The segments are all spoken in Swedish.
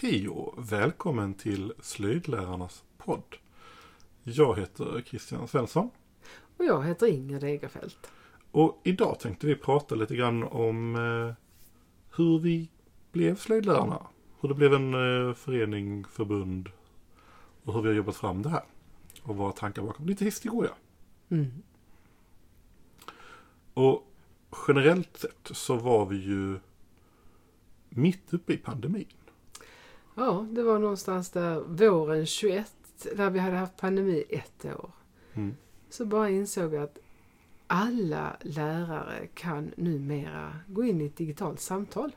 Hej och välkommen till Slöjdlärarnas podd. Jag heter Christian Svensson. Och jag heter Inger Degerfelt. Och idag tänkte vi prata lite grann om eh, hur vi blev slöjdlärarna. Hur det blev en eh, förening, förbund och hur vi har jobbat fram det här. Och våra tankar bakom. Lite historia. Mm. Och generellt sett så var vi ju mitt uppe i pandemin. Ja, det var någonstans där våren 21 där vi hade haft pandemi ett år. Mm. Så bara insåg vi att alla lärare kan numera gå in i ett digitalt samtal.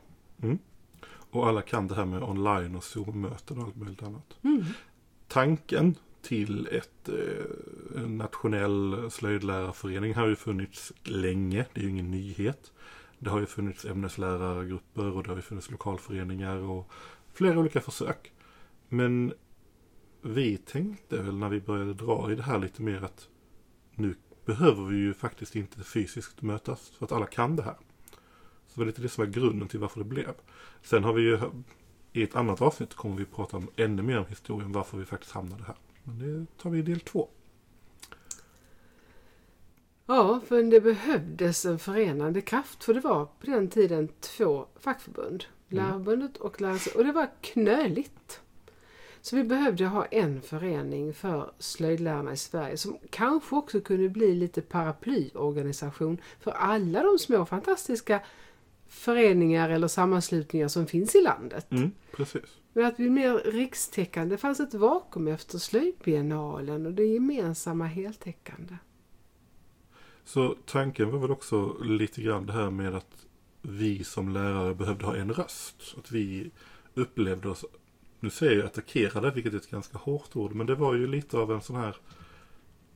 Och alla kan det här med online och Zoom-möten och allt möjligt annat. Mm. Tanken till ett eh, nationell slöjdlärarförening har ju funnits länge. Det är ju ingen nyhet. Det har ju funnits ämneslärargrupper och det har ju funnits lokalföreningar och flera olika försök. Men vi tänkte väl när vi började dra i det här lite mer att nu behöver vi ju faktiskt inte fysiskt mötas för att alla kan det här. Så det var lite det som var grunden till varför det blev. Sen har vi ju i ett annat avsnitt kommer vi prata om ännu mer om historien varför vi faktiskt hamnade här. Men det tar vi i del två. Ja, för det behövdes en förenande kraft. För det var på den tiden två fackförbund. Mm. Lärarförbundet och lärarse- Och det var knöligt. Så vi behövde ha en förening för slöjdlärarna i Sverige som kanske också kunde bli lite paraplyorganisation för alla de små fantastiska föreningar eller sammanslutningar som finns i landet. Mm, precis. Men att bli mer rikstäckande. Det fanns ett vakuum efter slöjdbiennalen och det gemensamma heltäckande. Så tanken var väl också lite grann det här med att vi som lärare behövde ha en röst. Att vi upplevde oss, nu säger jag attackerade, vilket är ett ganska hårt ord, men det var ju lite av en sån här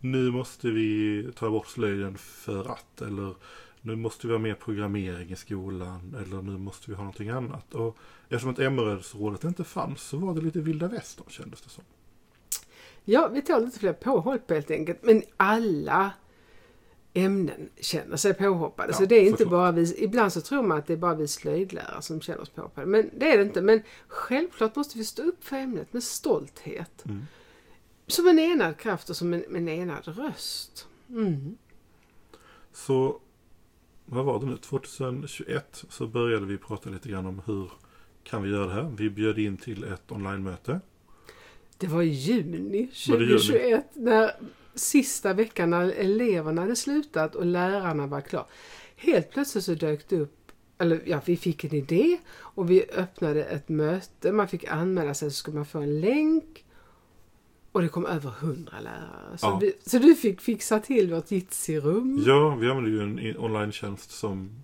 nu måste vi ta bort slöjden för att, eller nu måste vi ha mer programmering i skolan, eller nu måste vi ha någonting annat. Och eftersom att Emmareddsrådet inte fanns så var det lite vilda västern kändes det som. Ja, vi tar lite fler påhopp helt enkelt. Men alla ämnen känner sig påhoppade. Ja, så det är inte bara vi, ibland så tror man att det är bara vi slöjdlärare som känner oss påhoppade. Men det är det inte. Men självklart måste vi stå upp för ämnet med stolthet. Mm. Som en enad kraft och som en, en enad röst. Mm. Så vad var det nu? 2021 så började vi prata lite grann om hur kan vi göra det här. Vi bjöd in till ett online-möte. Det var i juni Var det juni? 2021 när sista veckan när eleverna hade slutat och lärarna var klar. Helt plötsligt så dök det upp, eller ja, vi fick en idé och vi öppnade ett möte. Man fick anmäla sig så skulle man få en länk. Och det kom över hundra lärare. Så, Ja. vi, så du fick fixa till vårt Jitsi-rum. Ja, vi använde ju en online-tjänst som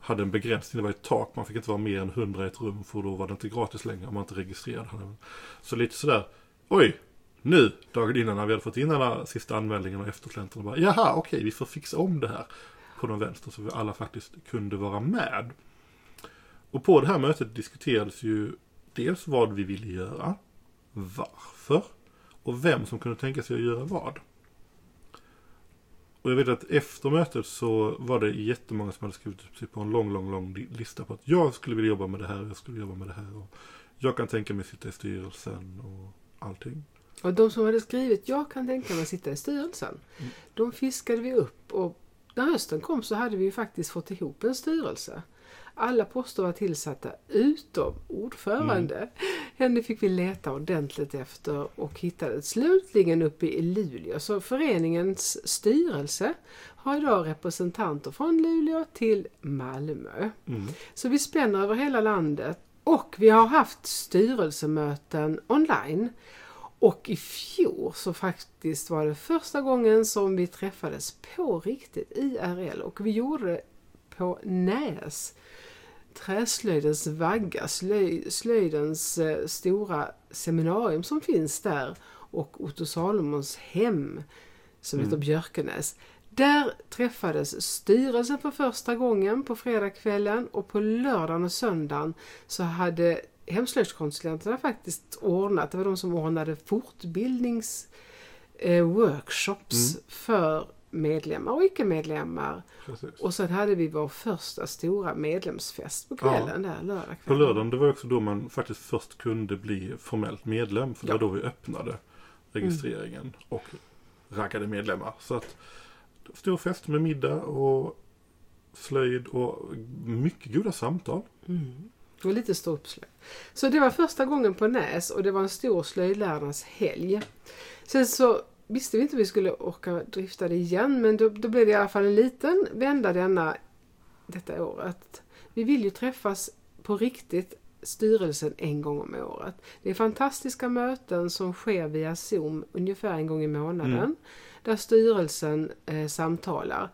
hade en begränsning. Det var ett tak. Man fick inte vara mer än 100 i ett rum för då var det inte gratis längre om man inte registrerade. Så lite sådär. Oj, nu dagen innan när vi hade fått in alla sista anmälningarna och efterklienterna, Bara, Jaha, okej, vi får fixa om det här på den vänster så vi alla faktiskt kunde vara med. Och på det här mötet diskuterades ju dels vad vi ville göra, varför och vem som kunde tänka sig att göra vad. Och jag vet att efter mötet så var det jättemånga som hade skrivit upp sig på en lång, lång, lång lista på att jag skulle vilja jobba med det här, jag skulle jobba med det här och jag kan tänka mig sitta i styrelsen och allting. Och de som hade skrivit jag kan tänka mig att sitta i styrelsen. Mm. De fiskade vi upp och när hösten kom så hade vi faktiskt fått ihop en styrelse. Alla poster var tillsatta utom ordförande. Mm. Henne fick vi leta ordentligt efter och hittade slutligen uppe i Luleå. Så föreningens styrelse har idag representanter från Luleå till Malmö. Mm. Så vi spänner över hela landet och vi har haft styrelsemöten online. Och i fjol så faktiskt var det första gången som vi träffades på riktigt IRL och vi gjorde det på Näs. Träslöjdens vagga, slöj, slöjdens eh, stora seminarium som finns där och Otto Salomons hem som Mm. heter Björkenäs. Där träffades styrelsen för första gången på fredagskvällen och på lördagen och söndagen så hade hemslöjdskonsulenterna faktiskt ordnat, det var de som ordnade fortbildnings eh, Mm. för medlemmar och icke-medlemmar. Och sen hade vi vår första stora medlemsfest på kvällen där, lördag På lördagen det var också då man faktiskt först kunde bli formellt medlem. För det Ja. var då vi öppnade registreringen och raggade medlemmar. Så att stor fest med middag och slöjd och mycket goda samtal. Mm. Och lite ståuppslöjd. Så det var första gången på Näs och det var en stor slöjdlärarnas helg. Sen så visste vi inte om vi skulle orka drifta det igen men då, då blev det i alla fall en liten vända denna, detta året. Vi vill ju träffas på riktigt styrelsen en gång om året. Det är fantastiska möten som sker via Zoom ungefär en gång i månaden. Mm. Där styrelsen eh, samtalar.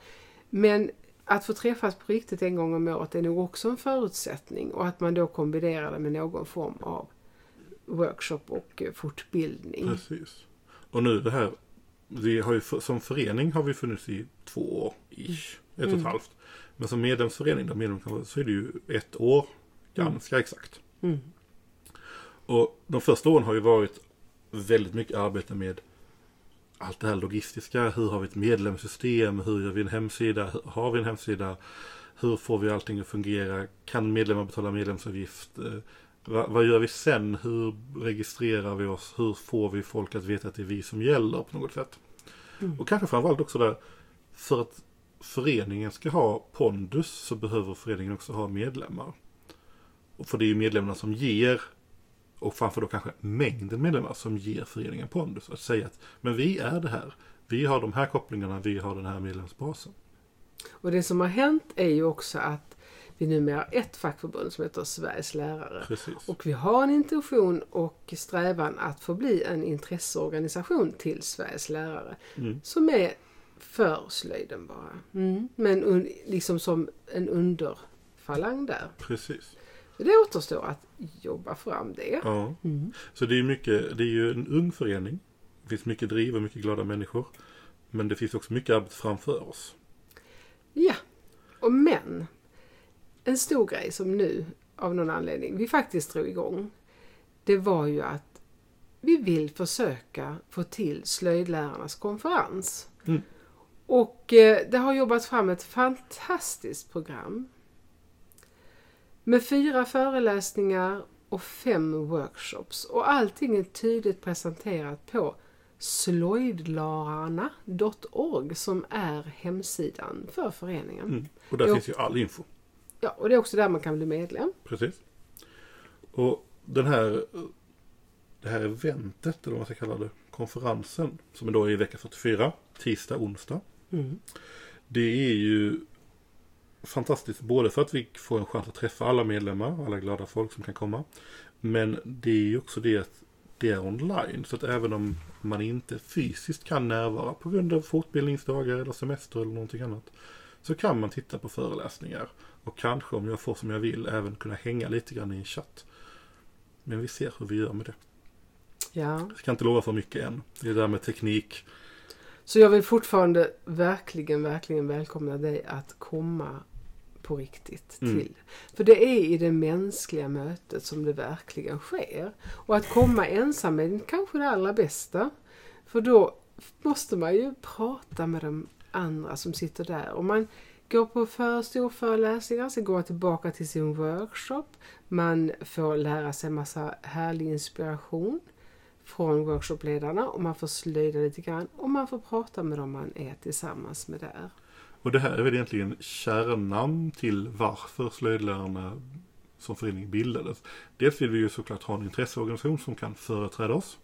Men att få träffas på riktigt en gång om året är nog också en förutsättning och att man då kombinerar det med någon form av workshop och eh, fortbildning. Precis. Och nu det här. Vi har ju, som förening har vi funnits i två år. Ish, ett och ett Mm. halvt. Men som medlemsförening där medlem kan vara, så är det ju ett år. Ganska exakt. Mm. Och de första åren har ju varit väldigt mycket arbete med allt det här logistiska. Hur har vi ett medlemssystem? Hur gör vi en hemsida? Har vi en hemsida? Hur får vi allting att fungera? Kan medlemmar betala medlemsavgift? Eh, va- vad gör vi sen? Hur registrerar vi oss? Hur får vi folk att veta att det är vi som gäller på något sätt? Mm. Och kanske framförallt också där, för att föreningen ska ha pondus så behöver föreningen också ha medlemmar. Och för det är ju medlemmarna som ger, och framför då kanske mängden medlemmar som ger föreningen pondus. Att säga att, men vi är det här. Vi har de här kopplingarna, vi har den här medlemsbasen. Och det som har hänt är ju också att vi numera har ett fackförbund som heter Sveriges lärare. Precis. Och vi har en intention och strävan att få bli en intresseorganisation till Sveriges lärare. Mm. Som är för slöjden bara. Mm. Men un, liksom som en underfalang där. Precis. Det återstår att jobba fram det. Ja. Mm. Så det är mycket, det är ju en ung förening. Det finns mycket driv och mycket glada människor. Men det finns också mycket arbete framför oss. Ja, och men en stor grej som nu av någon anledning vi faktiskt drog igång. Det var ju att vi vill försöka få till slöjdlärarnas konferens. Mm. Och eh, det har jobbats fram ett fantastiskt program. Med fyra föreläsningar och fem workshops. Och allting är tydligt presenterat på slöjdlararna.org som är hemsidan för föreningen. Mm. Och där Jo. finns ju all info. Ja, och det är också där man kan bli medlem. Precis. Och den här, det här eventet, eller vad man ska kalla det, konferensen, som är då i vecka 44, tisdag, onsdag. Mm. Det är ju fantastiskt både för att vi får en chans att träffa alla medlemmar, alla glada folk som kan komma. Men det är ju också det att det är online. Så att även om man inte fysiskt kan närvara på grund av fortbildningsdagar eller semester eller någonting annat. Så kan man titta på föreläsningar. Och kanske om jag får som jag vill även kunna hänga lite grann i en chatt. Men vi ser hur vi gör med det. Ja. Jag ska inte lova för mycket än. Det är det där med teknik. Så jag vill fortfarande verkligen, verkligen välkomna dig att komma på riktigt Mm. till. För det är i det mänskliga mötet som det verkligen sker. Och att komma ensam är kanske det allra bästa. För då måste man ju prata med de andra som sitter där. Och man går på för storföreläsningar, så går man tillbaka till sin workshop. Man får lära sig massa härlig inspiration från workshopledarna och man får slöjda lite grann och man får prata med dem man är tillsammans med där. Och det här är väl egentligen kärnan till varför slöjdlärarna som förening bildades. Dels vill vi ju såklart ha en intresseorganisation som kan företräda oss.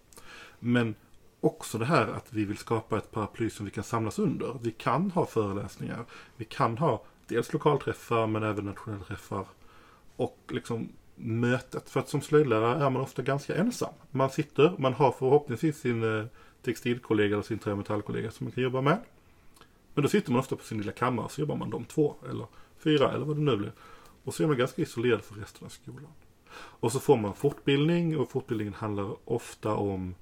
Men också det här att vi vill skapa ett paraply som vi kan samlas under. Vi kan ha föreläsningar. Vi kan ha dels lokalträffar men även nationella träffar. Och liksom mötet. För att som slöjdlärare är man ofta ganska ensam. Man sitter, man har förhoppningsvis sin eh, textilkollega eller sin trämetallkollega som man kan jobba med. Men då sitter man ofta på sin lilla kammare så jobbar man de två eller fyra eller vad det nu blir. Och så är man ganska isolerad för resten av skolan. Och så får man fortbildning och fortbildningen handlar ofta om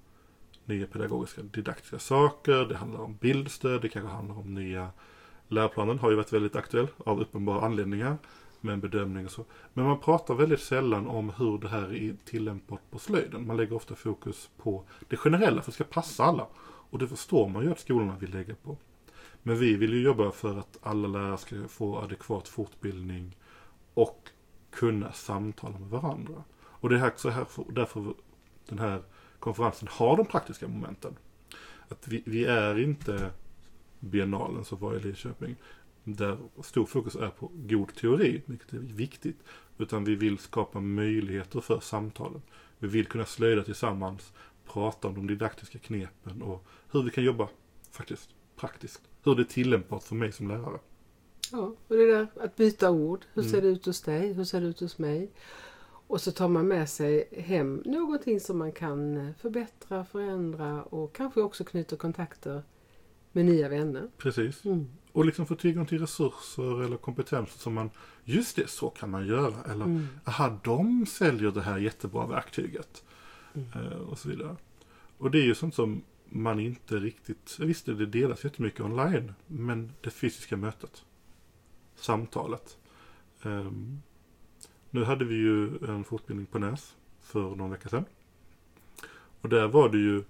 nya pedagogiska didaktiska saker. Det handlar om bildstöd, det kanske handlar om nya läroplanen har ju varit väldigt aktuell av uppenbara anledningar med en bedömning och så. Men man pratar väldigt sällan om hur det här är tillämpbart på slöjden. Man lägger ofta fokus på det generella för att det ska passa alla. Och det förstår man ju att skolorna vill lägga på. Men vi vill ju jobba för att alla lärare ska få adekvat fortbildning och kunna samtala med varandra. Och det är också här, därför den här konferensen har de praktiska momenten. Att vi, vi är inte biennalen som var i Lidköping där stor fokus är på god teori, vilket är viktigt. Utan vi vill skapa möjligheter för samtalen. Vi vill kunna slöjda tillsammans, prata om de didaktiska knepen och hur vi kan jobba faktiskt praktiskt. Hur det är tillämpbart för mig som lärare. Ja, och det där att byta ord. Hur Mm. ser det ut hos dig? Hur ser det ut hos mig? Och så tar man med sig hem någonting som man kan förbättra, förändra och kanske också knyta kontakter med nya vänner. Precis. Mm. Och liksom få tillgång till resurser eller kompetenser som man, just det, så kan man göra. Eller, Mm. aha, de säljer det här jättebra verktyget. Mm. Eh, och så vidare. Och det är ju sånt som man inte riktigt, visst det delas jättemycket online, men det fysiska mötet. Samtalet. Ehm, nu hade vi ju en fortbildning på NÄS för någon vecka sedan. Och där var det ju,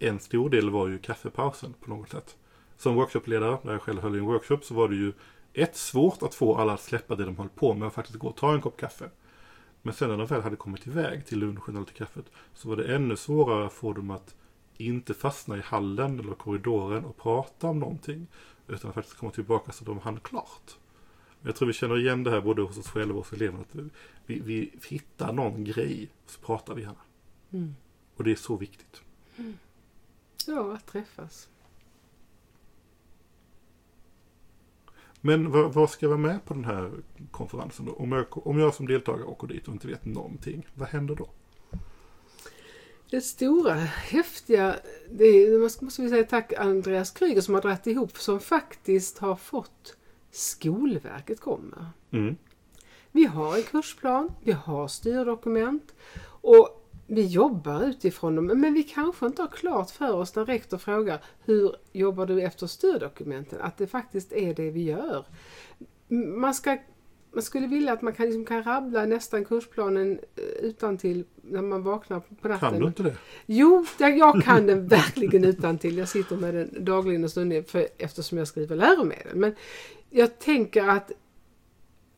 en stor del var ju kaffepausen på något sätt. Som workshopledare, när jag själv höll i en workshop, så var det ju ett svårt att få alla att släppa det de höll på med och faktiskt gå och ta en kopp kaffe. Men sen när de väl hade kommit iväg till lunchen eller till kaffet så var det ännu svårare att få dem att inte fastna i hallen eller korridoren och prata om någonting. Utan att faktiskt komma tillbaka så de hann klart. Jag tror vi känner igen det här både hos oss själva och hos eleverna. Att vi, vi hittar någon grej och så pratar vi gärna. Mm. Och det är så viktigt. Ja, att träffas. Men vad, vad ska vara med på den här konferensen då? Om jag, om jag som deltagare åker dit och inte vet någonting, vad händer då? Det stora, häftiga, det är, måste vi säga tack Andreas Kryger som har dragit ihop, som faktiskt har fått Skolverket kommer. Mm. Vi har en kursplan, vi har styrdokument och vi jobbar utifrån dem. Men vi kanske inte har klart för oss när rektor frågar hur jobbar du efter styrdokumenten? Att det faktiskt är det vi gör. Man, ska, man skulle vilja att man kan, liksom kan rabbla nästan kursplanen utan till när man vaknar på natten. Kan du inte det? Jo, jag, jag kan den verkligen utan till. Jag sitter med den dagligen och stundligen för, eftersom jag skriver läromedel. Men jag tänker att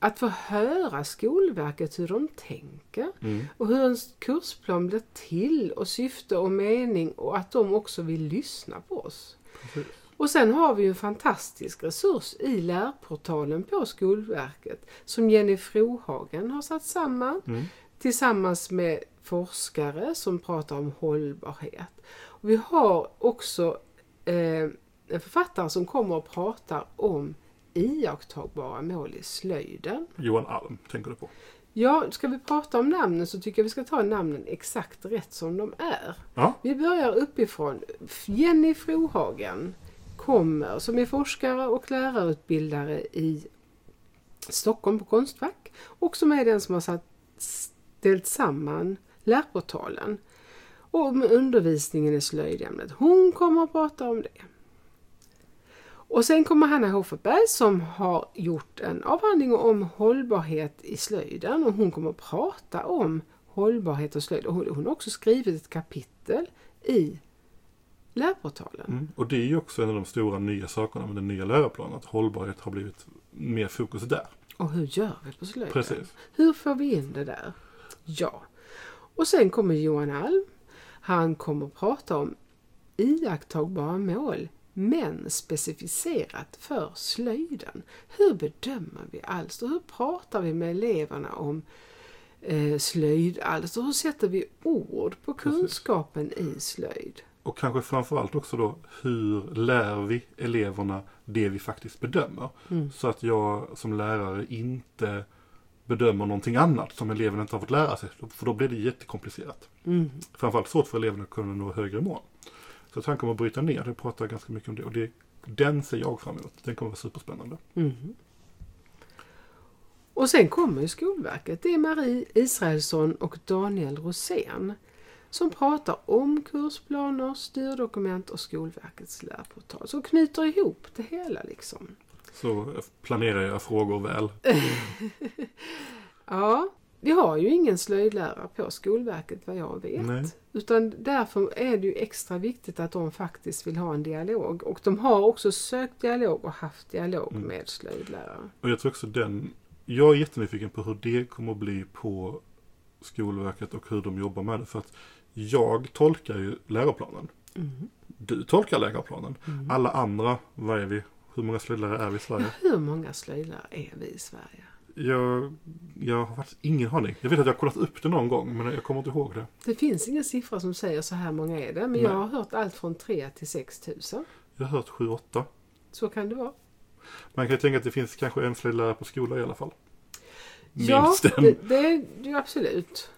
att få höra Skolverket hur de tänker Mm. och hur en kursplan blir till och syfte och mening och att de också vill lyssna på oss. Precis. Och sen har vi en fantastisk resurs i lärportalen på Skolverket som Jenny Frohagen har satt samman Mm. tillsammans med forskare som pratar om hållbarhet. Och vi har också eh, en författare som kommer och pratar om iakttagbara mål i slöjden. Johan Alm tänker du på. Ja, ska vi prata om namnen så tycker jag vi ska ta namnen exakt rätt som de är. Ja. Vi börjar uppifrån. Jenny Frohagen kommer som är forskare och lärarutbildare i Stockholm på Konstfack och som är den som har satt, ställt samman lärportalen och om undervisningen i slöjdämnet. Hon kommer att prata om det. Och sen kommer Hanna Hoferberg som har gjort en avhandling om hållbarhet i slöjden och hon kommer att prata om hållbarhet och slöjd. Och hon hon har också skrivit ett kapitel i lärportalen. Mm. Och det är ju också en av de stora nya sakerna med den nya läroplanen. Att hållbarhet har blivit mer fokus där. Och hur gör vi på slöjden? Precis. Hur får vi in det där? Ja. Och sen kommer Johan Alm. Han kommer att prata om iakttagbara mål men specificerat för slöjden. Hur bedömer vi alster? Hur pratar vi med eleverna om eh, slöjdalster? Hur sätter vi ord på Precis. kunskapen i slöjd? Och kanske framförallt också då hur lär vi eleverna det vi faktiskt bedömer. Mm. Så att jag som lärare inte bedömer någonting annat som eleven inte har fått lära sig. För då blir det jättekomplicerat. Mm. Framförallt svårt för eleverna att kunna nå högre mål. Så han kommer att bryta ner det och prata ganska mycket om det. Och det, den ser jag fram emot. Den kommer att vara superspännande. Mhm. Och sen kommer ju Skolverket. Det är Marie Israelsson och Daniel Rosén som pratar om kursplaner, styrdokument och Skolverkets lärportal. Så knyter ihop det hela liksom. Så planerar jag frågor väl. Ja, vi har ju ingen slöjdlärare på Skolverket vad jag vet. Nej. Utan därför är det ju extra viktigt att de faktiskt vill ha en dialog. Och de har också sökt dialog och haft dialog Mm. med slöjdlärare. Och jag tror också den, jag är jättenyfiken på hur det kommer att bli på Skolverket och hur de jobbar med det. För att jag tolkar ju läroplanen. Mm. Du tolkar läroplanen. Mm. Alla andra, vad är vi? Hur många slöjdlärare är vi i Sverige? Hur många slöjdlärare är vi i Sverige? Jag, jag har faktiskt ingen aning. Jag vet att jag har kollat upp det någon gång men jag kommer inte ihåg det. Det finns ingen siffra som säger så här många är det. Men Nej. jag har hört allt från 3 till 6 tusen. Jag har hört 7-8. Så kan det vara. Man kan ju tänka att det finns kanske en slöjdlärare på skola i alla fall. Ja, Minst en. det, det är det absolut.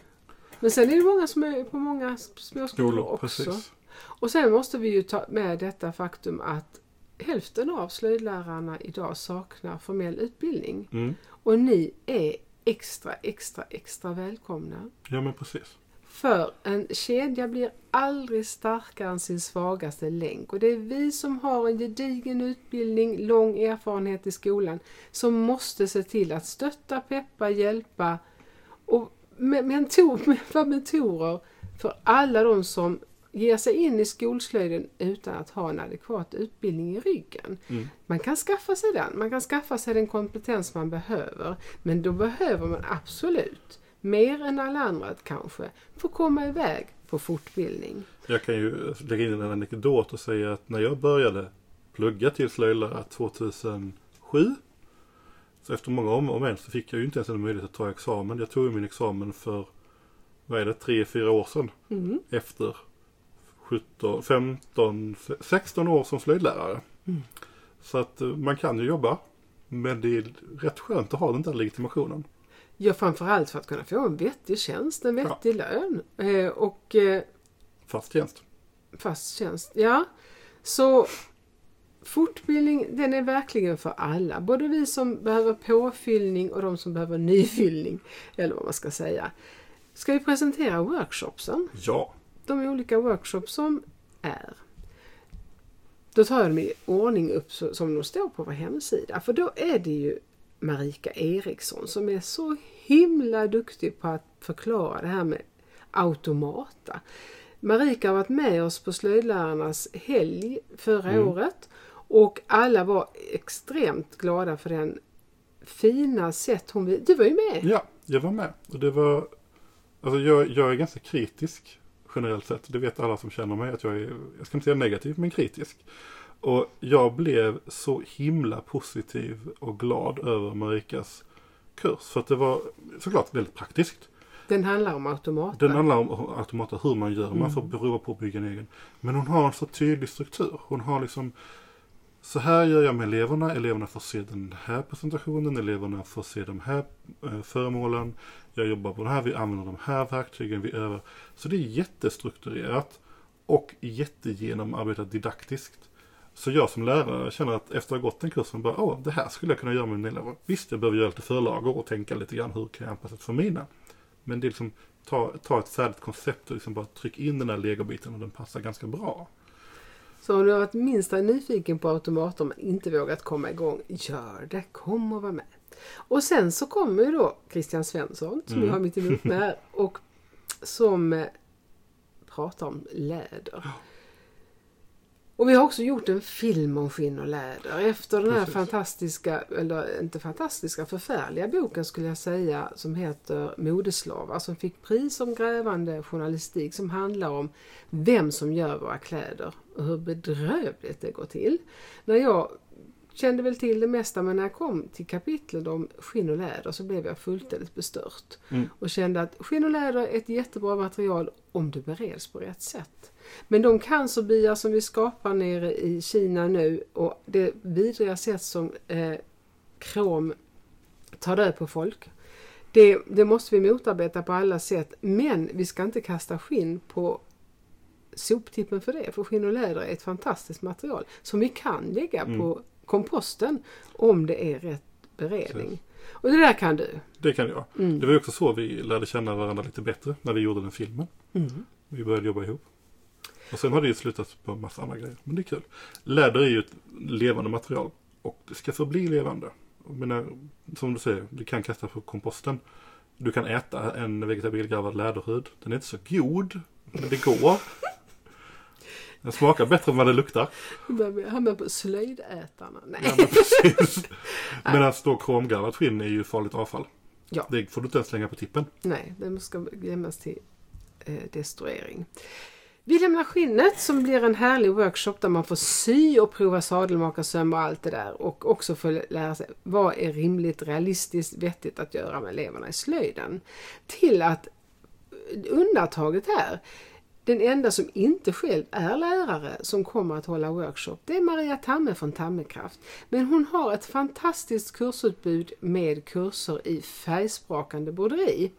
Men sen är det många som är på många små skolor Skolor, också. precis. Och sen måste vi ju ta med detta faktum att hälften av slöjdlärarna idag saknar formell utbildning. Mm. Och ni är extra, extra, extra välkomna. Ja men precis. För en kedja blir aldrig starkare än sin svagaste länk. Och det är vi som har en gedigen utbildning, lång erfarenhet i skolan, som måste se till att stötta, peppa, hjälpa och med- mentor, vara mentorer för alla de som ger sig in i skolslöjden utan att ha en adekvat utbildning i ryggen. Mm. Man kan skaffa sig den, man kan skaffa sig den kompetens man behöver. Men då behöver man absolut, mer än alla andra kanske, få komma iväg på fortbildning. Jag kan ju lägga in en anekdot och säga att när jag började plugga till slöjdlärare 2007 så efter många om och men så fick jag ju inte ens en möjlighet att ta examen. Jag tog min examen för, vad är det, 3-4 år sedan. Mm. Efter 17, 15, 16 år som slöjdlärare. Mm. Så att eh, man kan ju jobba. Men det är rätt skönt att ha den där legitimationen. Ja, framförallt för att kunna få en vettig tjänst, en vettig lön eh, och eh, Fast tjänst. fast tjänst. Ja, så fortbildning den är verkligen för alla. Både vi som behöver påfyllning och de som behöver nyfyllning. Eller vad man ska säga. Ska vi presentera workshopsen? Ja. De olika workshops som är. Då tar jag dem i ordning upp så, som de står på vår hemsida. För då är det ju Marika Eriksson som är så himla duktig på att förklara det här med automata. Marika har varit med oss på slöjdlärarnas helg förra Mm. året och alla var extremt glada för den fina sätt hon... Du var ju med! Ja, jag var med. Och det var, alltså jag, jag är ganska kritisk generellt sett. Det vet alla som känner mig att jag är, jag ska inte säga negativ, men kritisk. Och jag blev så himla positiv och glad över Marikas kurs. För att det var såklart väldigt praktiskt. Den handlar om automater. Den handlar om automater, hur man gör. Man får prova på att bygga en egen. Men hon har en så tydlig struktur. Hon har liksom så här gör jag med eleverna. Eleverna får se den här presentationen. Eleverna får se de här eh, föremålen. Jag jobbar på det här. Vi använder de här verktygen. Vi övar. Så det är jättestrukturerat. Och jättegenomarbetat didaktiskt. Så jag som lärare känner att efter att ha gått den kursen bara, åh, det här skulle jag kunna göra med mina elever. Visst, jag behöver göra lite förlagor och tänka lite grann hur kan jag anpassa det för mina. Men det är liksom, ta, ta ett färdigt koncept och liksom bara tryck in den här legobiten och den passar ganska bra. Så om du har varit minsta nyfiken på automater men inte vågat komma igång, gör det. Kom och var med. Och sen så kommer ju då Christian Svensson, som Mm. vi har mitt emot med här, och som eh, pratar om läder. Och vi har också gjort en film om skinn och läder. Efter den här Precis. fantastiska, eller inte fantastiska, förfärliga boken skulle jag säga som heter Modeslavar som fick pris som grävande journalistik som handlar om vem som gör våra kläder och hur bedrövligt det går till. När jag kände väl till det mesta men när jag kom till kapitlet om skinn och läder så blev jag fullständigt bestört. Mm. Och kände att skinn och läder är ett jättebra material om det bereds på rätt sätt. Men de cancerbyar som vi skapar nere i Kina nu och det vidriga sätt som eh, krom tar död på folk. Det, det måste vi motarbeta på alla sätt. Men vi ska inte kasta skinn på soptippen för det. För skinn och läder är ett fantastiskt material som vi kan lägga Mm. på komposten om det är rätt beredning. Och det där kan du. Det kan jag. Mm. Det var också så vi lärde känna varandra lite bättre när vi gjorde den filmen. Mm. Vi började jobba ihop. Och sen har det ju slutat på en massa andra grejer. Men det är kul. Läder är ju ett levande material. Och det ska förbli levande. Jag menar, som du säger, det kan kastas på komposten. Du kan äta en vegetabiliegarvad läderhud. Den är inte så god, men det går. Den smakar bättre än vad det luktar. Nu börjar vi hamna på slöjdätarna. Ja, Nej. men precis. Medan då kromgarvat skinn är ju farligt avfall. Ja. Det får du inte ens slänga på tippen. Nej, den ska gömmas till eh, destruering. Vi lämnar skinnet som blir en härlig workshop där man får sy och prova sadelmakarsöm och allt det där. Och också få lära sig vad är rimligt, realistiskt, vettigt att göra med eleverna i slöjden. Till att undantaget här, den enda som inte själv är lärare som kommer att hålla workshop, det är Maria Tamme från Tammekraft. Men hon har ett fantastiskt kursutbud med kurser i färgsprakande broderi.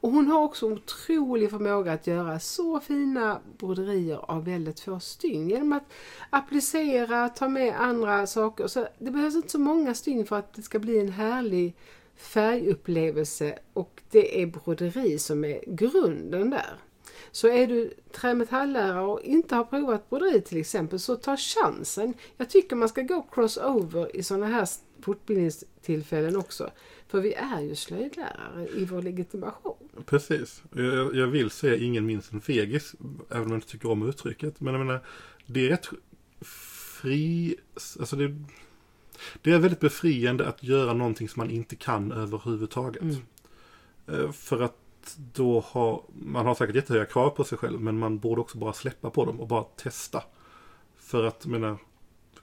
Och hon har också otrolig förmåga att göra så fina broderier av väldigt få stygn genom att applicera, ta med andra saker. Så det behövs inte så många stygn för att det ska bli en härlig färgupplevelse och det är broderi som är grunden där. Så är du trämetallärare och inte har provat broderi till exempel så ta chansen. Jag tycker man ska gå crossover i sådana här fortbildningstillfällen också. För vi är ju slöjdlärare i vår legitimation. Precis. Jag, jag vill säga ingen minns en fegis, även om jag inte tycker om uttrycket. Men jag menar, det är rätt fri... Alltså det, det är väldigt befriande att göra någonting som man inte kan överhuvudtaget. Mm. Eh, För att då har man har säkert jättehöga krav på sig själv men man borde också bara släppa på dem och bara testa. För att, menar,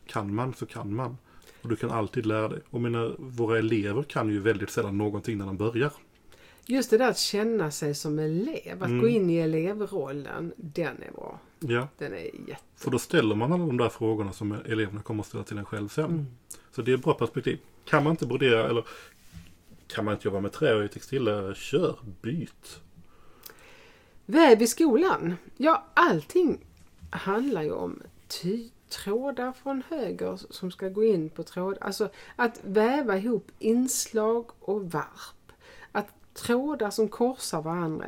kan man så kan man. Och du kan alltid lära dig. Och menar, våra elever kan ju väldigt sällan någonting när de börjar. Just det där att känna sig som elev, att Mm. gå in i elevrollen, den är bra. Ja. Den är jätte... För då ställer man alla de där frågorna som eleverna kommer att ställa till en själv sen. Mm. Så det är ett bra perspektiv. Kan man inte brodera eller kan man inte jobba med trä och i textil, eh, kör, byt. Väv i skolan. Ja, allting handlar ju om ty- trådar från höger som ska gå in på tråd. Alltså att väva ihop inslag och varp. Att trådar som korsar varandra.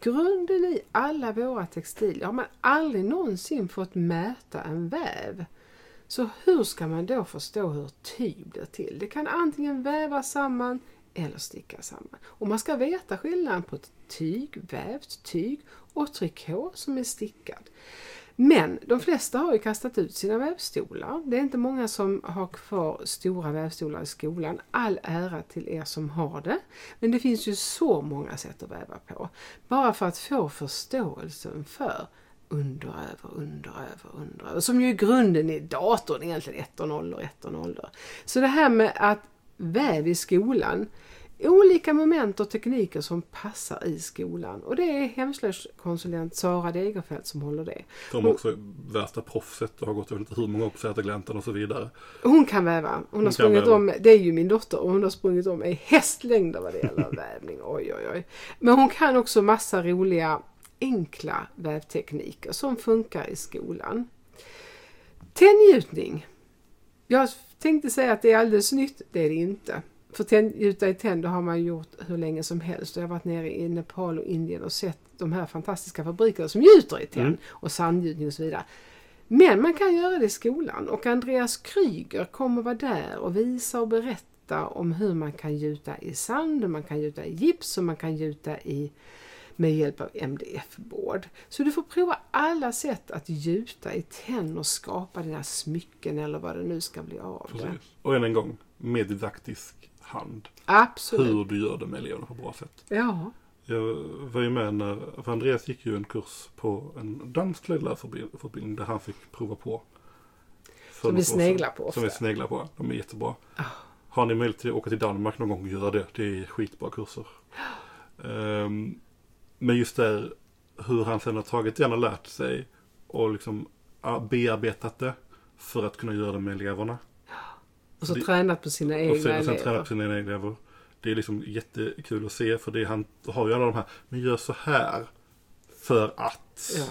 Grunden i alla våra textilier har man aldrig någonsin fått mäta en väv. Så hur ska man då förstå hur tyg blir till? Det kan antingen vävas samman eller sticka samman. Och man ska veta skillnaden på ett tyg, vävt tyg och trikå som är stickad. Men de flesta har ju kastat ut sina vävstolar. Det är inte många som har kvar stora vävstolar i skolan. All ära till er som har det. Men det finns ju så många sätt att väva på. Bara för att få förståelsen för under, över, under, över, under, över. Som ju är grunden i datorn egentligen, 1 och 0 och 1 och 0. Så det här med att väv i skolan, olika moment och tekniker som passar i skolan. Och det är hemslöjdskonsulent Sara Degerfeldt som håller det. De är också värsta proffset och har gått väldigt hur många på Sätergläntan och så vidare. Hon kan väva. Hon, har kan sprungit väva. om, det är ju min dotter och hon har sprungit om i hästlängder vad det gäller vävning. Oj, oj, oj. Men hon kan också massa roliga enkla vävtekniker som funkar i skolan. Tändgjutning. Jag tänkte säga att det är alldeles nytt, det är det inte. För tänd- gjuta i tänder har man gjort hur länge som helst. Jag har varit nere i Nepal och Indien och sett de här fantastiska fabrikerna som gjuter i tänd Mm. och sandgjutning och så vidare. Men man kan göra det i skolan och Andreas Kryger kommer vara där och visa och berätta om hur man kan gjuta i sand, man kan gjuta i gips och man kan gjuta i med hjälp av MDF-board. Så du får prova alla sätt att gjuta i tenn och skapa dina smycken eller vad det nu ska bli av det. Precis. Och än en gång, med didaktisk hand. Absolut. Hur du gör det med eleverna på bra sätt. Ja. Jag var ju med när, för Andreas gick ju en kurs på en dansk slöjdlärarfortbildning där han fick prova på. Som vi sneglar på ofta. Som vi sneglar på. De är jättebra. Ah. Har ni möjlighet att åka till Danmark någon gång, gör det. Det är skitbra kurser. Ehm, men just där hur han sen har tagit den och lärt sig och liksom bearbetat det för att kunna göra det med eleverna. Och så Det- tränat på sina Och egna sen, och sen elever. träna på sina egna elever. Det är liksom jättekul att se för det han har ju alla de här, men gör så här för att. Ja.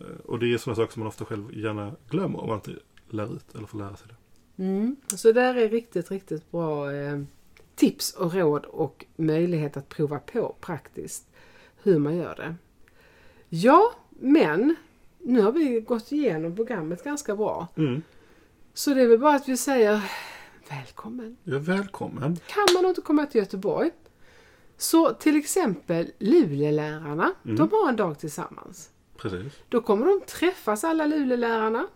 Eh, Och det är sådana saker som man ofta själv gärna glömmer om man inte lär ut eller får lära sig det. Mm. Så där är riktigt, riktigt bra eh, tips och råd och möjlighet att prova på praktiskt hur man gör det. Ja, men nu har vi gått igenom programmet ganska bra. Mm. Så det är väl bara att vi säger välkommen. Ja, välkommen. Kan man inte komma till Göteborg Så till exempel Lulelärarna, Mm. de har en dag tillsammans. Precis. Då kommer de träffas alla Lulelärarna,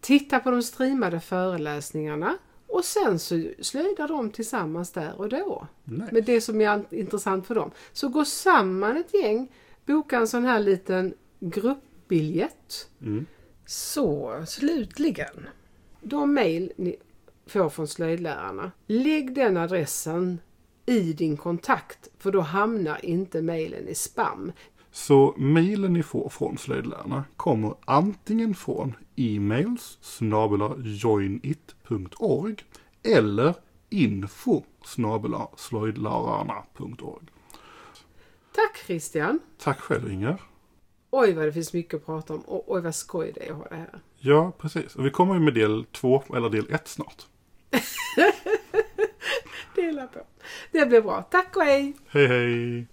titta på de streamade föreläsningarna och sen så slöjdar de tillsammans där och då. Nej. med det som är intressant för dem. Så gå samman ett gäng, boka en sån här liten gruppbiljett. Mm. Så slutligen, de mejl ni får från slöjdlärarna, lägg den adressen i din kontakt för då hamnar inte mejlen i spam. Så mejlen ni får från slöjdlärarna kommer antingen från e-mails joinit.org eller info slöjdlärarna.org. Tack Christian! Tack själv Inger. Oj vad det finns mycket att prata om och oj vad skoj det är att ha det här. Ja, precis. Och vi kommer ju med del två, eller del ett snart. Dela på. Det blir bra. Tack och hej! Hej hej!